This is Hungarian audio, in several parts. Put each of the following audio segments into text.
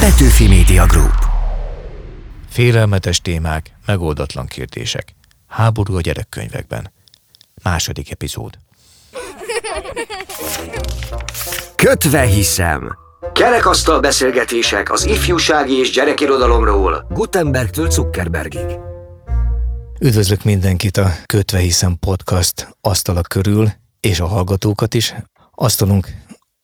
Petőfi Media Group. Félelmetes témák, megoldatlan kérdések. Háború a gyerekkönyvekben. Második epizód. Kötve hiszem. Kerekasztal beszélgetések az ifjúsági és gyerekirodalomról Gutenbergtől Zuckerbergig. Üdvözlök mindenkit a Kötve hiszem podcast asztala körül, és a hallgatókat is. Asztalunk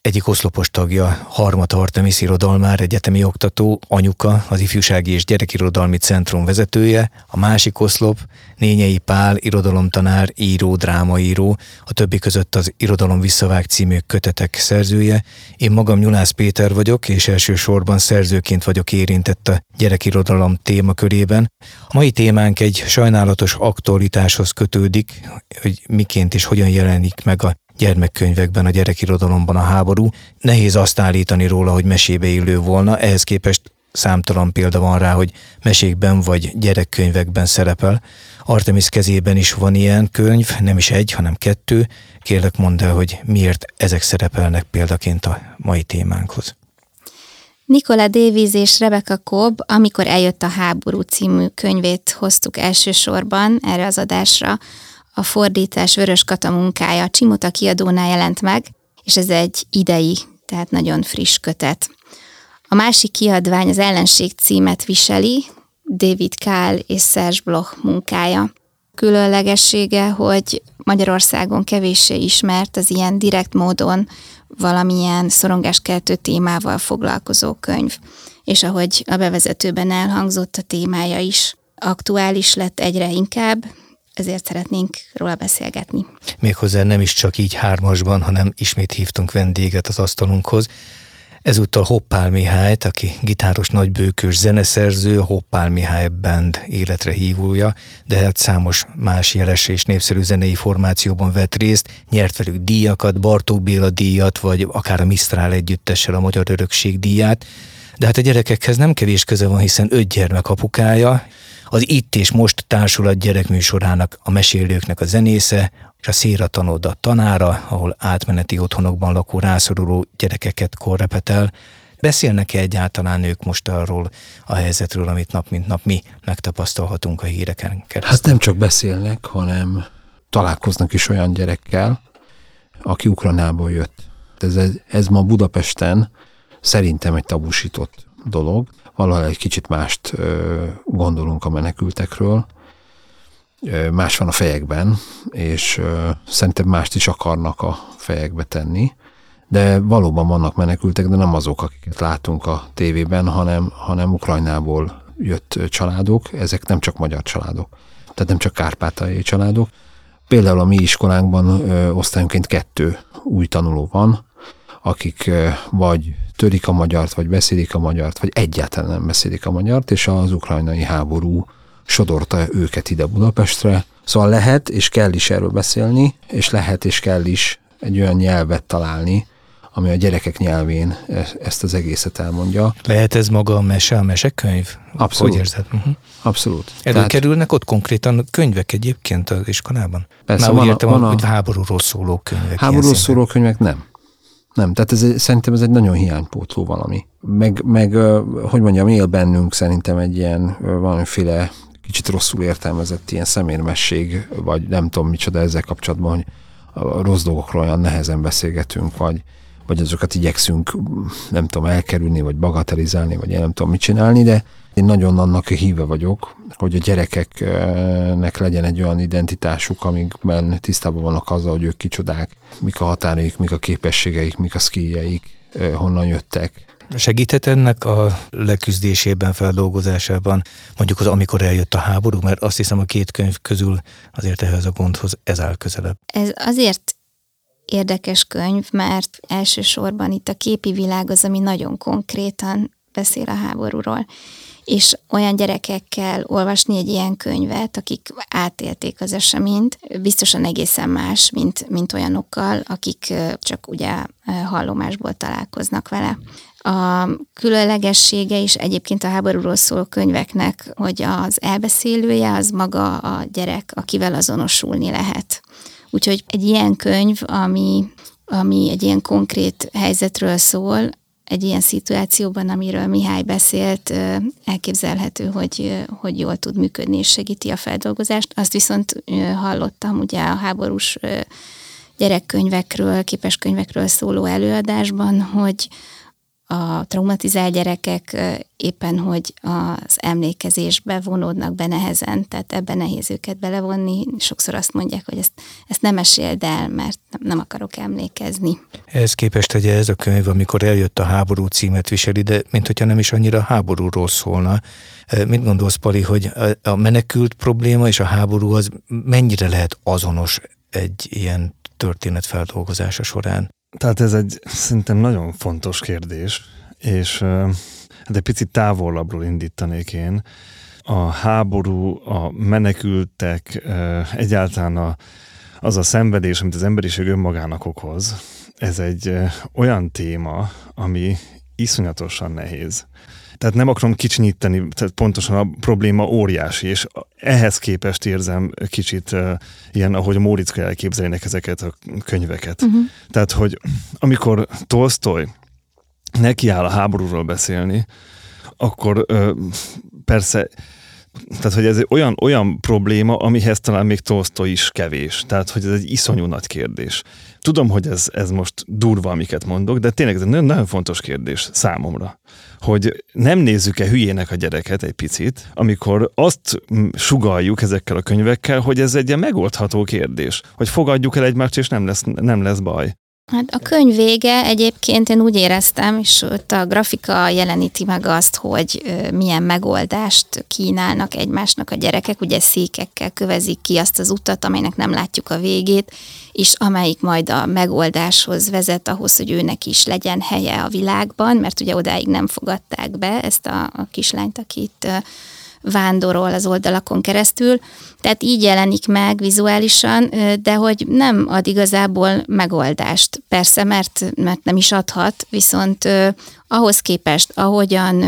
egyik oszlopos tagja, Harmat Artemis irodalmár, egyetemi oktató, anyuka, az Ifjúsági és Gyerekirodalmi Centrum vezetője, a másik oszlop Nényei Pál, irodalomtanár, író, drámaíró, a többi között az Irodalom Visszavág című kötetek szerzője. Én magam Nyulász Péter vagyok, és elsősorban szerzőként vagyok érintett a gyerekirodalom témakörében. A mai témánk egy sajnálatos aktualitáshoz kötődik, hogy miként és hogyan jelenik meg a gyermekkönyvekben, a gyerekirodalomban a háború. Nehéz azt állítani róla, hogy mesébe illő volna, ehhez képest számtalan példa van rá, hogy mesékben vagy gyerekkönyvekben szerepel. Artemis kezében is van ilyen könyv, nem is egy, hanem kettő. Kérlek mondd el, hogy miért ezek szerepelnek példaként a mai témánkhoz. Nikola Davis és Rebecca Cobb, amikor eljött a háború című könyvét hoztuk elsősorban erre az adásra, a fordítás Vörös Kata munkája Csimota kiadónál jelent meg, és ez egy idei, tehát nagyon friss kötet. A másik kiadvány az ellenség címet viseli, David Kál és Serge Bloch munkája. Különlegessége, hogy Magyarországon kevéssé ismert az ilyen direkt módon valamilyen szorongáskeltő témával foglalkozó könyv. És ahogy a bevezetőben elhangzott, a témája is aktuális lett egyre inkább, ezért szeretnénk róla beszélgetni. Méghozzá nem is csak így hármasban, hanem ismét hívtunk vendéget az asztalunkhoz. Ezúttal Hoppál Mihályt, aki gitáros nagybőkős zeneszerző, Hoppál Mihály Band életre hívója, de hát számos más jeles és népszerű zenei formációban vett részt, nyert velük díjakat, Bartók Béla díjat, vagy akár a Misztrál együttessel a Magyar Örökség díját. De hát a gyerekekhez nem kevés köze van, hiszen öt gyermek apukája, az Itt és Most társulat gyerekműsorának a mesélőknek a zenésze, és a Széra Tanoda tanára, ahol átmeneti otthonokban lakó rászoruló gyerekeket korrepetel. Beszélnek-e egyáltalán ők most arról a helyzetről, amit nap mint nap mi megtapasztalhatunk a híreken keresztül? Hát nem csak beszélnek, hanem találkoznak is olyan gyerekkel, aki Ukrajnából jött. Ez, ez ma Budapesten szerintem egy tabusított dolog valahol egy kicsit mást gondolunk a menekültekről, más van a fejekben, és szerintem mást is akarnak a fejekbe tenni, de valóban vannak menekültek, de nem azok, akiket látunk a tévében, hanem, hanem Ukrajnából jött családok, ezek nem csak magyar családok, tehát nem csak kárpátaljai családok. Például a mi iskolánkban ö, kettő új tanuló van, akik vagy törik a magyart, vagy beszélik a magyart, vagy egyáltalán nem beszélik a magyart, és az ukrajnai háború sodorta őket ide Budapestre. Szóval lehet és kell is erről beszélni, és lehet és kell is egy olyan nyelvet találni, ami a gyerekek nyelvén e- ezt az egészet elmondja. Lehet ez maga a mese, a mesekönyv? Abszolút. Hogy érzed? Uh-huh. Abszolút. Előkerülnek ott konkrétan könyvek egyébként az iskolában? Persze, Már úgy van a- értem, van a- hogy háborúról szóló könyvek. Háborúról szóló könyvek nem. Nem, tehát ez, szerintem ez egy nagyon hiánypótló valami. Meg, meg hogy mondjam, él bennünk szerintem egy ilyen valamiféle kicsit rosszul értelmezett ilyen szemérmesség, vagy nem tudom micsoda ezzel kapcsolatban, hogy a rossz dolgokról olyan nehezen beszélgetünk, vagy, vagy azokat igyekszünk, nem tudom, elkerülni, vagy bagatelizálni, vagy én nem tudom mit csinálni, de én nagyon annak híve vagyok, hogy a gyerekeknek legyen egy olyan identitásuk, amikben tisztában vannak azzal, hogy ők kicsodák, mik a határaik, mik a képességeik, mik a skilljeik, eh, honnan jöttek. Segíthet ennek a leküzdésében, feldolgozásában, mondjuk az amikor eljött a háború, mert azt hiszem a két könyv közül azért ehhez a gondhoz ez áll közelebb. Ez azért érdekes könyv, mert elsősorban itt a képi világ az, ami nagyon konkrétan beszél a háborúról. És olyan gyerekekkel olvasni egy ilyen könyvet, akik átélték az eseményt, biztosan egészen más, mint, mint olyanokkal, akik csak ugye hallomásból találkoznak vele. A különlegessége is egyébként a háborúról szóló könyveknek, hogy az elbeszélője az maga a gyerek, akivel azonosulni lehet. Úgyhogy egy ilyen könyv, ami, ami egy ilyen konkrét helyzetről szól, egy ilyen szituációban, amiről Mihály beszélt, elképzelhető, hogy, hogy jól tud működni és segíti a feldolgozást. Azt viszont hallottam ugye a háborús gyerekkönyvekről, képeskönyvekről szóló előadásban, hogy a traumatizált gyerekek éppen, hogy az emlékezésbe vonódnak be nehezen, tehát ebben nehéz őket belevonni. Sokszor azt mondják, hogy ezt, ezt nem meséld el, mert nem akarok emlékezni. Ehhez képest ugye ez a könyv, amikor eljött a háború címet viseli, de mint hogyha nem is annyira háborúról szólna. Mit gondolsz, Pali, hogy a menekült probléma és a háború az mennyire lehet azonos egy ilyen történet feldolgozása során? Tehát ez egy szerintem nagyon fontos kérdés, és de picit távolabbról indítanék én. A háború, a menekültek, egyáltalán a, az a szenvedés, amit az emberiség önmagának okoz, ez egy olyan téma, ami iszonyatosan nehéz. Tehát nem akarom kicsinyíteni, tehát pontosan a probléma óriási, és ehhez képest érzem kicsit uh, ilyen, ahogy a Móriczka elképzelnék ezeket a könyveket. Uh-huh. Tehát, hogy amikor Tolstoy nekiáll a háborúról beszélni, akkor uh, persze tehát, hogy ez egy olyan, olyan probléma, amihez talán még Tolstoy is kevés. Tehát, hogy ez egy iszonyú nagy kérdés. Tudom, hogy ez, ez most durva, amiket mondok, de tényleg ez egy nagyon, nagyon fontos kérdés számomra, hogy nem nézzük-e hülyének a gyereket egy picit, amikor azt sugaljuk ezekkel a könyvekkel, hogy ez egy ilyen megoldható kérdés, hogy fogadjuk el egymást, és nem lesz, nem lesz baj. Hát a könyv vége egyébként én úgy éreztem, és ott a grafika jeleníti meg azt, hogy milyen megoldást kínálnak egymásnak a gyerekek, ugye székekkel kövezik ki azt az utat, amelynek nem látjuk a végét, és amelyik majd a megoldáshoz vezet ahhoz, hogy őnek is legyen helye a világban, mert ugye odáig nem fogadták be ezt a, a kislányt, akit vándorol az oldalakon keresztül, tehát így jelenik meg vizuálisan, de hogy nem ad igazából megoldást. Persze, mert, mert nem is adhat, viszont ahhoz képest, ahogyan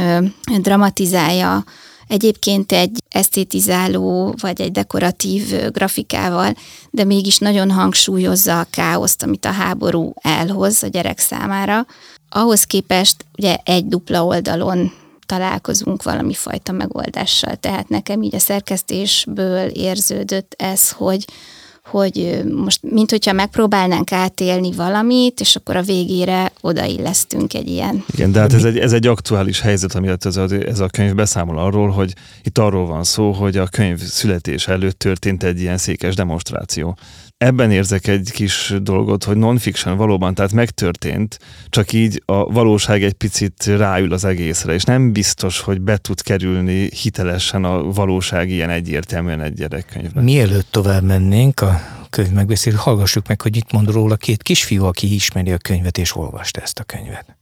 dramatizálja egyébként egy esztétizáló vagy egy dekoratív grafikával, de mégis nagyon hangsúlyozza a káoszt, amit a háború elhoz a gyerek számára. Ahhoz képest ugye egy dupla oldalon találkozunk valami fajta megoldással. Tehát nekem így a szerkesztésből érződött ez, hogy, hogy most, mint hogyha megpróbálnánk átélni valamit, és akkor a végére odaillesztünk egy ilyen. Igen, de hát ez egy, ez egy aktuális helyzet, amiatt ez a, ez a könyv beszámol arról, hogy itt arról van szó, hogy a könyv születés előtt történt egy ilyen székes demonstráció ebben érzek egy kis dolgot, hogy non-fiction valóban, tehát megtörtént, csak így a valóság egy picit ráül az egészre, és nem biztos, hogy be tud kerülni hitelesen a valóság ilyen egyértelműen egy gyerekkönyvben. Mielőtt tovább mennénk a könyv megbeszél, hallgassuk meg, hogy itt mond róla két kisfiú, aki ismeri a könyvet és olvasta ezt a könyvet.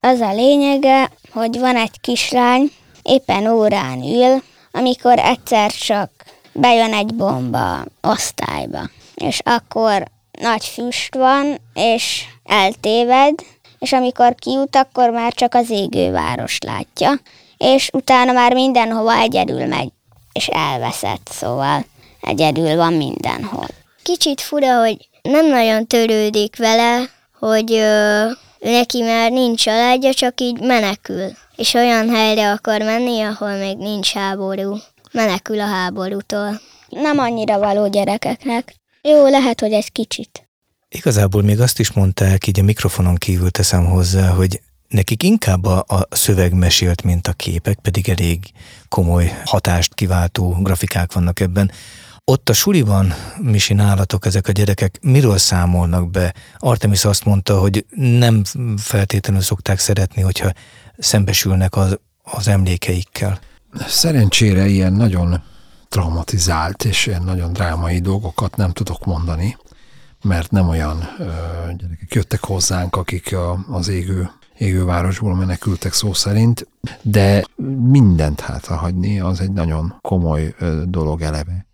Az a lényege, hogy van egy kislány, éppen órán ül, amikor egyszer csak bejön egy bomba osztályba, és akkor nagy füst van, és eltéved, és amikor kijut, akkor már csak az égő város látja, és utána már mindenhova egyedül megy, és elveszett, szóval egyedül van mindenhol. Kicsit fura, hogy nem nagyon törődik vele, hogy ö, neki már nincs családja, csak így menekül, és olyan helyre akar menni, ahol még nincs háború menekül a háborútól. Nem annyira való gyerekeknek. Jó, lehet, hogy egy kicsit. Igazából még azt is mondták, így a mikrofonon kívül teszem hozzá, hogy nekik inkább a, a szöveg mesélt, mint a képek, pedig elég komoly hatást kiváltó grafikák vannak ebben. Ott a suliban, Misi, nálatok ezek a gyerekek miről számolnak be? Artemis azt mondta, hogy nem feltétlenül szokták szeretni, hogyha szembesülnek az, az emlékeikkel. Szerencsére ilyen nagyon traumatizált és ilyen nagyon drámai dolgokat nem tudok mondani, mert nem olyan ö, gyerekek jöttek hozzánk, akik a, az égő, égő városból menekültek szó szerint, de mindent hátrahagyni az egy nagyon komoly dolog eleve.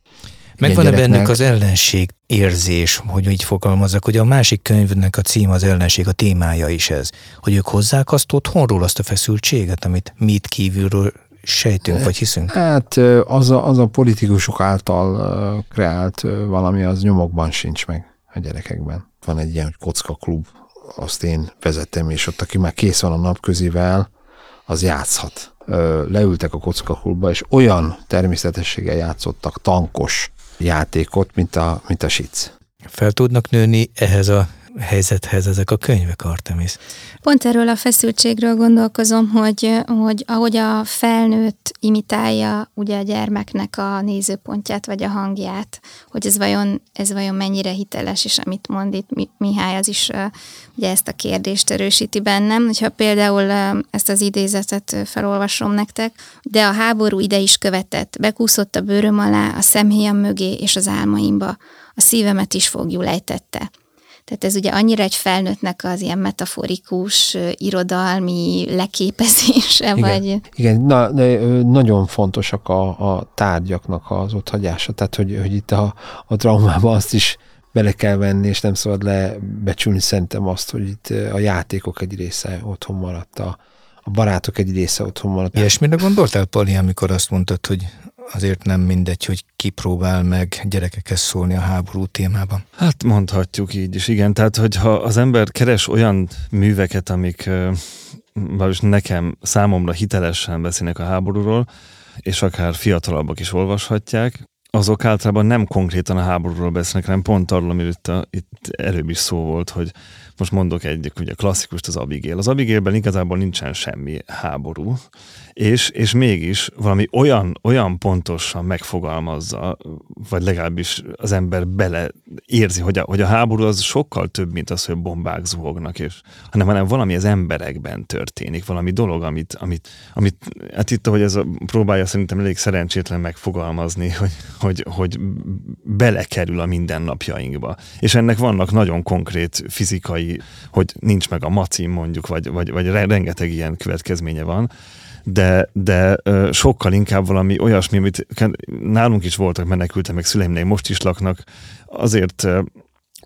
Megvan-e bennük az ellenség érzés, hogy így fogalmazok, hogy a másik könyvnek a cím az ellenség, a témája is ez, hogy ők hozzák azt otthonról, azt a feszültséget, amit mi itt kívülről sejtünk, vagy hiszünk? Hát az a, az a politikusok által kreált valami, az nyomokban sincs meg a gyerekekben. Van egy ilyen kocka klub, azt én vezettem, és ott, aki már kész van a napközivel, az játszhat. Leültek a kockakulba, és olyan természetességgel játszottak tankos játékot, mint a, mint a sic. Fel tudnak nőni ehhez a helyzethez ezek a könyvek, Artemis? Pont erről a feszültségről gondolkozom, hogy, hogy ahogy a felnőtt imitálja ugye a gyermeknek a nézőpontját vagy a hangját, hogy ez vajon, ez vajon mennyire hiteles, és amit mond itt Mihály, az is ugye ezt a kérdést erősíti bennem. Hogyha például ezt az idézetet felolvasom nektek, de a háború ide is követett, bekúszott a bőröm alá, a szemhéjam mögé és az álmaimba, a szívemet is fogjul ejtette. Tehát ez ugye annyira egy felnőttnek az ilyen metaforikus, irodalmi leképezése, Igen. vagy... Igen, na, nagyon fontosak a, a tárgyaknak az otthagyása, tehát hogy, hogy itt a, a traumában azt is bele kell venni, és nem szabad lebecsülni szerintem azt, hogy itt a játékok egy része otthon maradt, a, a barátok egy része otthon maradt. Ilyesmire gondoltál, Pali, amikor azt mondtad, hogy azért nem mindegy, hogy kipróbál meg gyerekekhez szólni a háború témában. Hát mondhatjuk így is, igen. Tehát, hogyha az ember keres olyan műveket, amik vagyis nekem, számomra hitelesen beszélnek a háborúról, és akár fiatalabbak is olvashatják, azok általában nem konkrétan a háborúról beszélnek, hanem pont arról, amiről itt, a, itt előbb is szó volt, hogy most mondok egy ugye klasszikust, az Abigail. Az Abigailben igazából nincsen semmi háború, és, és mégis valami olyan, olyan pontosan megfogalmazza, vagy legalábbis az ember bele érzi, hogy a, hogy a háború az sokkal több, mint az, hogy bombák zuhognak, és, hanem, hanem valami az emberekben történik, valami dolog, amit, amit, amit hát itt, hogy ez a, próbálja szerintem elég szerencsétlen megfogalmazni, hogy, hogy, hogy belekerül a mindennapjainkba. És ennek vannak nagyon konkrét fizikai, hogy nincs meg a macim mondjuk, vagy, vagy, vagy rengeteg ilyen következménye van, de, de sokkal inkább valami olyasmi, amit nálunk is voltak menekültek, meg szüleimnél most is laknak, azért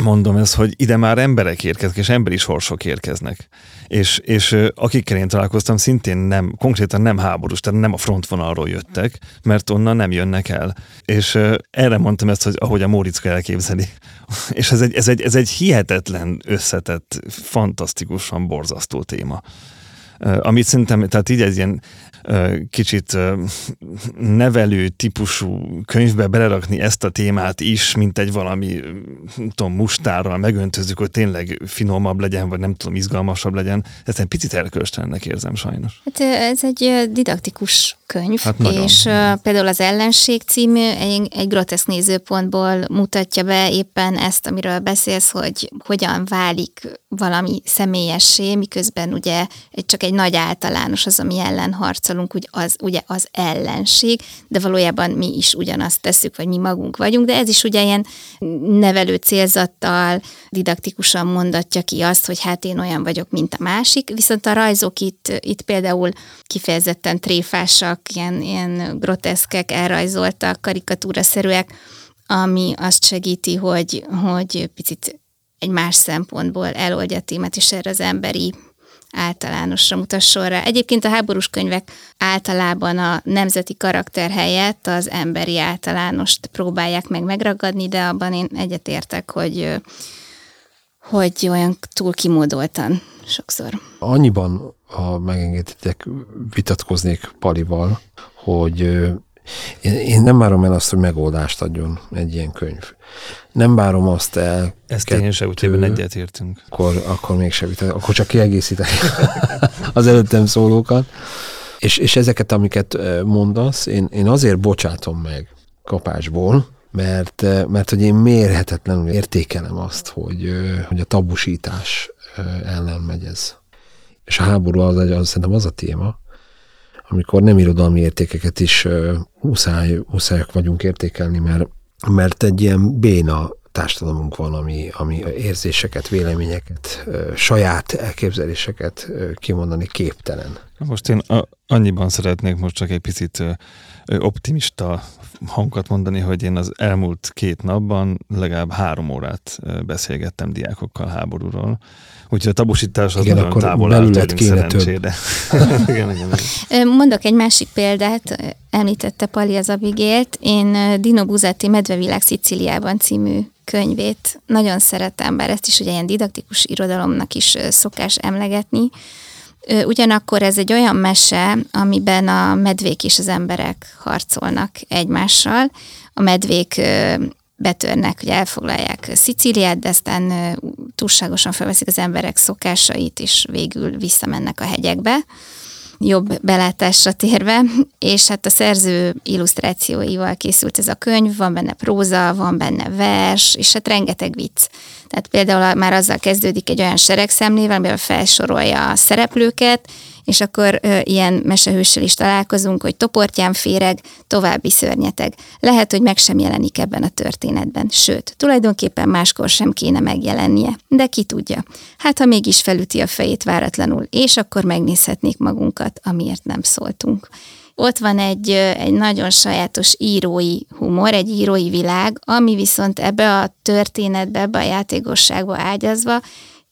mondom ezt, hogy ide már emberek érkeznek, és emberi sorsok érkeznek. És, és akikkel én találkoztam, szintén nem, konkrétan nem háborús, tehát nem a frontvonalról jöttek, mert onnan nem jönnek el. És erre mondtam ezt, hogy ahogy a Móriczka elképzeli. És ez egy, ez, egy, ez egy hihetetlen összetett, fantasztikusan borzasztó téma amit szerintem, tehát így egy ilyen kicsit nevelő típusú könyvbe belerakni ezt a témát is, mint egy valami, tudom, mustárral megöntözzük, hogy tényleg finomabb legyen, vagy nem tudom, izgalmasabb legyen. Ezt egy picit erkölcstelennek érzem sajnos. Hát ez egy didaktikus könyv, hát és uh, például az Ellenség című egy, egy groteszk nézőpontból mutatja be éppen ezt, amiről beszélsz, hogy hogyan válik valami személyessé, miközben ugye egy, csak egy nagy általános az, ami ellen harcolunk, úgy az, ugye az ellenség, de valójában mi is ugyanazt tesszük, vagy mi magunk vagyunk, de ez is ugye ilyen nevelő célzattal, didaktikusan mondatja ki azt, hogy hát én olyan vagyok, mint a másik, viszont a rajzok itt, itt például kifejezetten tréfásak, ilyen, ilyen groteszkek, elrajzoltak, karikatúraszerűek, ami azt segíti, hogy, hogy picit egy más szempontból eloldja a témát, és erre az emberi általánosra mutasson rá. Egyébként a háborús könyvek általában a nemzeti karakter helyett az emberi általánost próbálják meg megragadni, de abban én egyetértek, hogy, hogy olyan túl kimódoltan sokszor. Annyiban, ha megengeditek, vitatkoznék Palival, hogy én, én nem várom el azt, hogy megoldást adjon egy ilyen könyv. Nem várom azt el. Ezt én se úgy, egyetértünk. Akkor, akkor még se akkor csak kiegészítek az előttem szólókat. És, és ezeket, amiket mondasz, én, én azért bocsátom meg kapásból, mert, mert hogy én mérhetetlenül értékelem azt, hogy, hogy a tabusítás ellen megy ez. És a háború az, az szerintem az a téma, amikor nem irodalmi értékeket is muszáj, muszájak vagyunk értékelni, mert, mert egy ilyen béna társadalmunk van, ami, ami érzéseket, véleményeket, saját elképzeléseket kimondani képtelen. Most én annyiban szeretnék most csak egy picit optimista hangokat mondani, hogy én az elmúlt két napban legalább három órát beszélgettem diákokkal háborúról. Úgyhogy a tabusítás az Igen, nagyon távol áll tőlünk szerencsére. igen, igen, igen. Mondok egy másik példát, említette Pali az Abigélt. Én Dino Buzzati Medvevilág Sziciliában című könyvét nagyon szeretem, bár ezt is ugye ilyen didaktikus irodalomnak is szokás emlegetni. Ugyanakkor ez egy olyan mese, amiben a medvék és az emberek harcolnak egymással. A medvék betörnek, hogy elfoglalják Szicíliát, de aztán túlságosan felveszik az emberek szokásait, és végül visszamennek a hegyekbe jobb belátásra térve, és hát a szerző illusztrációival készült ez a könyv, van benne próza, van benne vers, és hát rengeteg vicc. Tehát például már azzal kezdődik egy olyan seregszemlével, amivel felsorolja a szereplőket, és akkor ö, ilyen mesehőssel is találkozunk, hogy toportján féreg, további szörnyeteg. Lehet, hogy meg sem jelenik ebben a történetben, sőt, tulajdonképpen máskor sem kéne megjelennie, de ki tudja. Hát, ha mégis felüti a fejét váratlanul, és akkor megnézhetnék magunkat, amiért nem szóltunk. Ott van egy, egy nagyon sajátos írói humor, egy írói világ, ami viszont ebbe a történetbe, ebbe a játékosságba ágyazva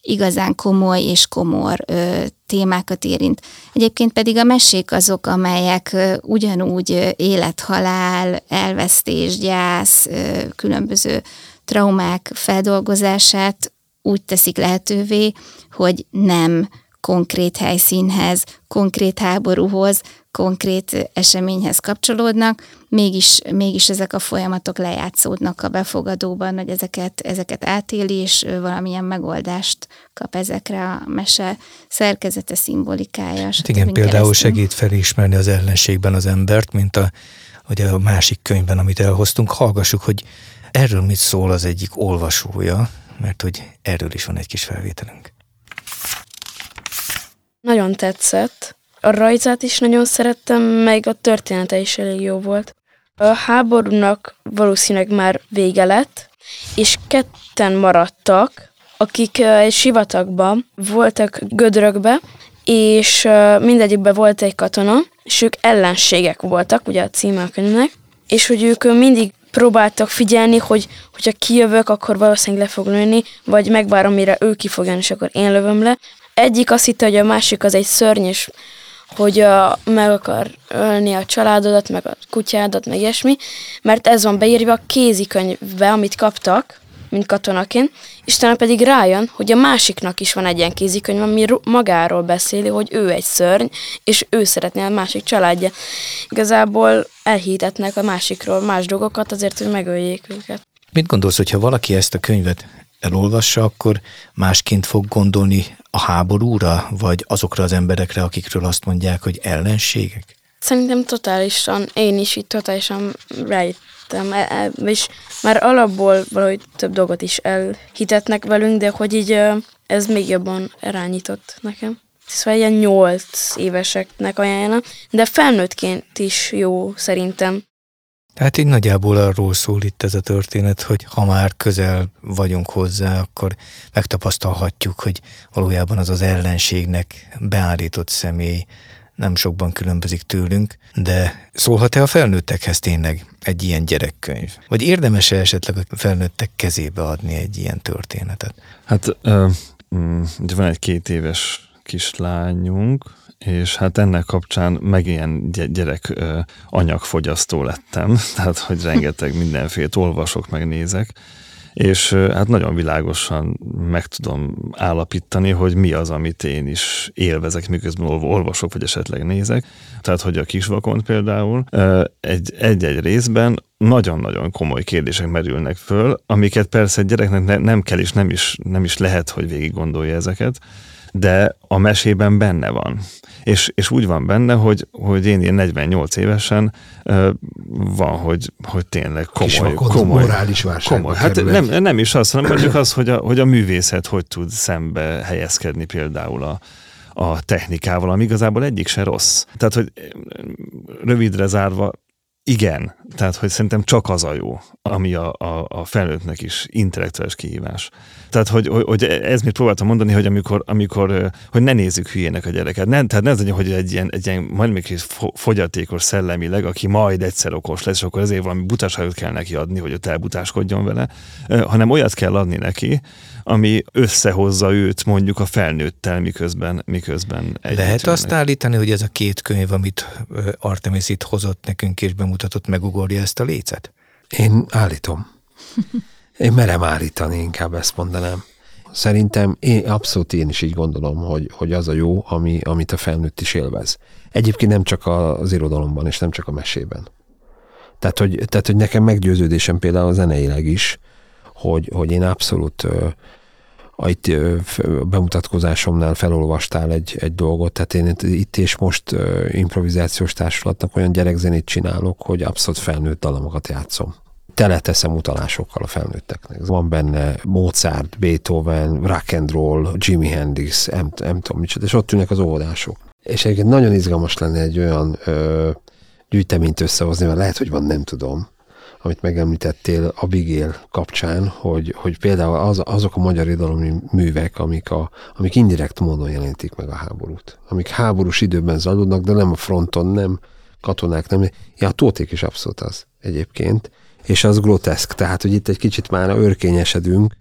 igazán komoly és komor ö, témákat érint. Egyébként pedig a mesék azok, amelyek ö, ugyanúgy élethalál, elvesztés, gyász, ö, különböző traumák feldolgozását úgy teszik lehetővé, hogy nem konkrét helyszínhez, konkrét háborúhoz, konkrét eseményhez kapcsolódnak, mégis, mégis ezek a folyamatok lejátszódnak a befogadóban, hogy ezeket, ezeket átéli, és valamilyen megoldást kap ezekre a mese szerkezete, szimbolikája. Hát igen, például keresztül. segít felismerni az ellenségben az embert, mint a, hogy a másik könyvben, amit elhoztunk, hallgassuk, hogy erről mit szól az egyik olvasója, mert hogy erről is van egy kis felvételünk. Nagyon tetszett. A rajzát is nagyon szerettem, meg a története is elég jó volt. A háborúnak valószínűleg már vége lett, és ketten maradtak, akik egy sivatagban voltak gödrökbe, és mindegyikben volt egy katona, és ők ellenségek voltak, ugye a címe a könyvnek, és hogy ők mindig próbáltak figyelni, hogy hogyha kijövök, akkor valószínűleg le fog lőni, vagy megvárom, mire ő ki és akkor én lövöm le. Egyik azt hitte, hogy a másik az egy szörny, és hogy a, meg akar ölni a családodat, meg a kutyádat, meg ilyesmi, mert ez van beírva a kézikönyvbe, amit kaptak, mint katonaként, utána pedig rájön, hogy a másiknak is van egy ilyen kézikönyv, ami magáról beszéli, hogy ő egy szörny, és ő szeretné a másik családja. Igazából elhitetnek a másikról más dolgokat azért, hogy megöljék őket. Mit gondolsz, hogyha valaki ezt a könyvet elolvassa, akkor másként fog gondolni a háborúra, vagy azokra az emberekre, akikről azt mondják, hogy ellenségek? Szerintem totálisan, én is itt totálisan rájöttem, és már alapból valahogy több dolgot is elhitetnek velünk, de hogy így ez még jobban rányított nekem. Szóval ilyen nyolc éveseknek ajánlom, de felnőttként is jó szerintem. Tehát így nagyjából arról szól itt ez a történet, hogy ha már közel vagyunk hozzá, akkor megtapasztalhatjuk, hogy valójában az az ellenségnek beállított személy nem sokban különbözik tőlünk, de szólhat-e a felnőttekhez tényleg egy ilyen gyerekkönyv? Vagy érdemes-e esetleg a felnőttek kezébe adni egy ilyen történetet? Hát uh, van egy két éves kislányunk, és hát ennek kapcsán meg ilyen gyerek anyagfogyasztó lettem, tehát hogy rengeteg mindenféle olvasok, megnézek, és hát nagyon világosan meg tudom állapítani, hogy mi az, amit én is élvezek, miközben olvasok, vagy esetleg nézek. Tehát, hogy a kisvakon például egy-egy részben nagyon-nagyon komoly kérdések merülnek föl, amiket persze egy gyereknek nem kell és nem is, nem is lehet, hogy végig gondolja ezeket, de a mesében benne van. És, és úgy van benne, hogy, hogy én ilyen 48 évesen van, hogy, hogy tényleg komoly, komoly, morális. Komoly. Hát nem, nem is az, hanem mondjuk az, hogy a, hogy a művészet hogy tud szembe helyezkedni például a, a technikával, ami igazából egyik se rossz. Tehát, hogy rövidre zárva, igen, tehát hogy szerintem csak az a jó, ami a, a, a felnőttnek is intellektuális kihívás. Tehát, hogy, hogy, hogy ez mit próbáltam mondani, hogy amikor, amikor hogy ne nézzük hülyének a gyereket. Nem, tehát ne az legyen, hogy egy ilyen, egy ilyen majd még fogyatékos szellemileg, aki majd egyszer okos lesz, és akkor ezért valami butaságot kell neki adni, hogy ott elbutáskodjon vele, hanem olyat kell adni neki, ami összehozza őt mondjuk a felnőttel, miközben, miközben Lehet azt állítani, hogy ez a két könyv, amit Artemis itt hozott nekünk és bemutatott, megugorja ezt a lécet? Én állítom. Én merem állítani, inkább ezt mondanám. Szerintem én, abszolút én is így gondolom, hogy, hogy az a jó, ami, amit a felnőtt is élvez. Egyébként nem csak az irodalomban, és nem csak a mesében. Tehát, hogy, tehát, hogy nekem meggyőződésem például zeneileg is, hogy, hogy én abszolút itt bemutatkozásomnál felolvastál egy, egy dolgot, tehát én itt és most improvizációs társulatnak olyan gyerekzenét csinálok, hogy abszolút felnőtt dalamokat játszom teleteszem utalásokkal a felnőtteknek. Van benne Mozart, Beethoven, rock and roll, Jimi Hendrix, nem, nem tudom micsoda, és ott ülnek az óvodások. És egyébként nagyon izgalmas lenne egy olyan ö, gyűjteményt összehozni, mert lehet, hogy van, nem tudom, amit megemlítettél Abigail kapcsán, hogy, hogy például az, azok a magyar irodalmi művek, amik, a, amik indirekt módon jelentik meg a háborút. Amik háborús időben zajlódnak, de nem a fronton, nem katonák, nem. Ja, a tóték is abszolút az egyébként és az groteszk, tehát hogy itt egy kicsit már örkényesedünk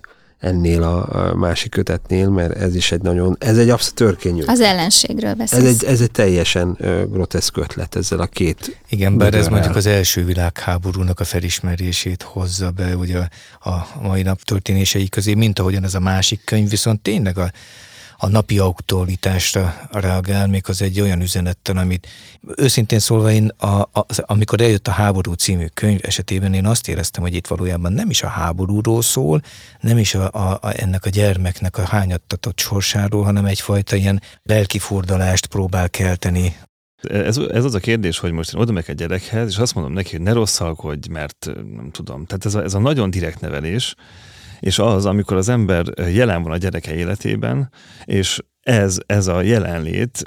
ennél a másik kötetnél, mert ez is egy nagyon, ez egy abszolút örkényű. Az ellenségről beszélsz. Ez egy, ez egy teljesen groteszk ötlet ezzel a két. Igen, bár ez mondjuk az első világháborúnak a felismerését hozza be ugye a, a mai nap történései közé, mint ahogyan ez a másik könyv, viszont tényleg a, a napi aktualitásra reagál, még az egy olyan üzenettel, amit őszintén szólva én, a, a, amikor eljött a Háború című könyv esetében én azt éreztem, hogy itt valójában nem is a háborúról szól, nem is a, a, a, ennek a gyermeknek a hányattatott sorsáról, hanem egyfajta ilyen lelkifordalást próbál kelteni ez, ez az a kérdés, hogy most én oda meg egy gyerekhez, és azt mondom neki, hogy ne rosszalkodj, mert nem tudom. Tehát ez a, ez a nagyon direkt nevelés, és az, amikor az ember jelen van a gyereke életében, és ez, ez a jelenlét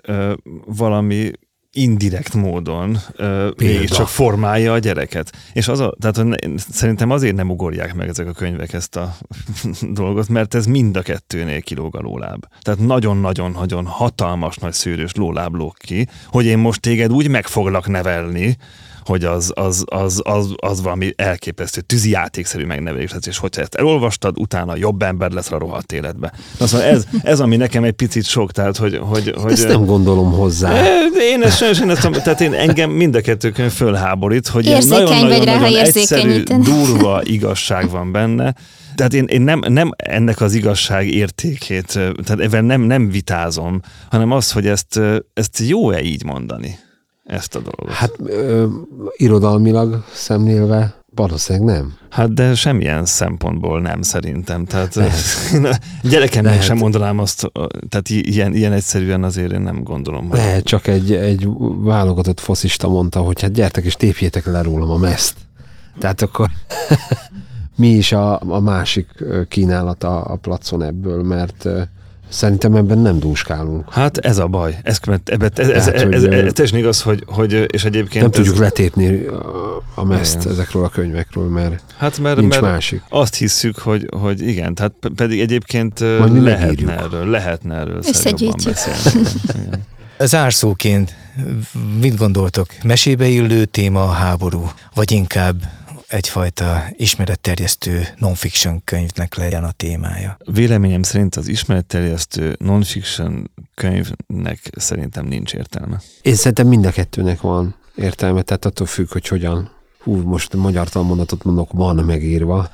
valami indirekt módon uh, csak formálja a gyereket. És az a, tehát hogy szerintem azért nem ugorják meg ezek a könyvek ezt a dolgot, mert ez mind a kettőnél kilóg a lóláb. Tehát nagyon-nagyon-nagyon hatalmas nagy szűrős lóláb lóg ki, hogy én most téged úgy meg foglak nevelni, hogy az, az, az, az, az valami elképesztő tűzi játékszerű megnevelés lesz, és hogyha ezt elolvastad, utána jobb ember lesz a rohadt életbe. Na szóval ez, ez, ami nekem egy picit sok, tehát hogy... hogy, hogy ezt nem gondolom hozzá. Én ezt sajnos, én ezt, tehát én engem mind a kettő könyv fölháborít, hogy nagyon-nagyon egyszerű, durva igazság van benne, tehát én, én nem, nem ennek az igazság értékét, tehát ebben nem, nem vitázom, hanem az, hogy ezt, ezt jó-e így mondani ezt a dolgot? Hát ö, irodalmilag szemlélve valószínűleg nem. Hát de semmilyen szempontból nem szerintem. Tehát gyerekemnek Lehet. sem mondanám azt, tehát ilyen, ilyen egyszerűen azért én nem gondolom. Hogy... Lehet, csak egy, egy válogatott foszista mondta, hogy hát gyertek és tépjétek le rólam a meszt. Tehát akkor mi is a, a másik kínálata a placon ebből, mert Szerintem ebben nem dúskálunk. Hát ez a baj. Ez, ebben, ez, ez, ez, ez, ez teljesen igaz, hogy, hogy és egyébként... Nem ez... tudjuk letépni a, a meszt igen. ezekről a könyvekről, mert, hát mert nincs mert másik. Azt hisszük, hogy, hogy igen, tehát pedig egyébként Majd lehetne erről, lehetne erről beszélni. Zárszóként mit gondoltok? Mesébe illő téma a háború, vagy inkább egyfajta ismeretterjesztő non-fiction könyvnek legyen a témája. Véleményem szerint az ismeretterjesztő non-fiction könyvnek szerintem nincs értelme. Én szerintem mind a kettőnek van értelme, tehát attól függ, hogy hogyan. Hú, most a magyar talmondatot mondok, van megírva.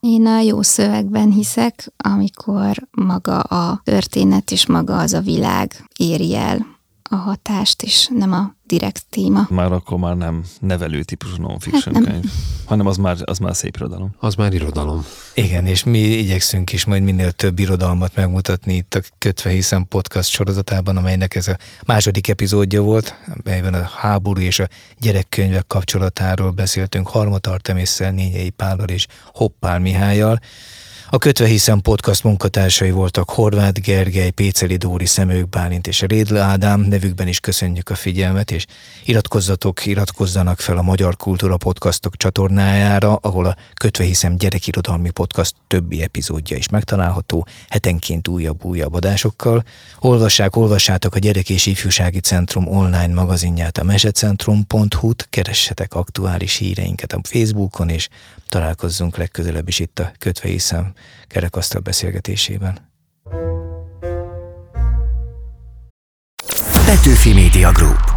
Én a jó szövegben hiszek, amikor maga a történet és maga az a világ éri el a hatást, és nem a direkt téma. Már akkor már nem nevelő típusú non-fiction hát könyv, hanem az már, az már szép irodalom. Az már irodalom. Igen, és mi igyekszünk is majd minél több irodalmat megmutatni itt a Kötve Hiszem podcast sorozatában, amelynek ez a második epizódja volt, melyben a háború és a gyerekkönyvek kapcsolatáról beszéltünk Harmot Artemisszel, Nényei Pállal és Hoppál Mihályal. A Kötve Hiszem podcast munkatársai voltak Horváth Gergely, Péceli Dóri, Szemők Bálint és Rédl Ádám, nevükben is köszönjük a figyelmet, és iratkozzatok, iratkozzanak fel a Magyar Kultúra Podcastok csatornájára, ahol a Kötve Hiszem gyerekirodalmi podcast többi epizódja is megtalálható, hetenként újabb-újabb adásokkal. Olvassák, olvassátok a Gyerek és Ifjúsági Centrum online magazinját, a mesecentrum.hu-t, keressetek aktuális híreinket a Facebookon, és találkozzunk legközelebb is itt a Kötve Hiszem kerekasztal beszélgetésében. Petőfi Media Group.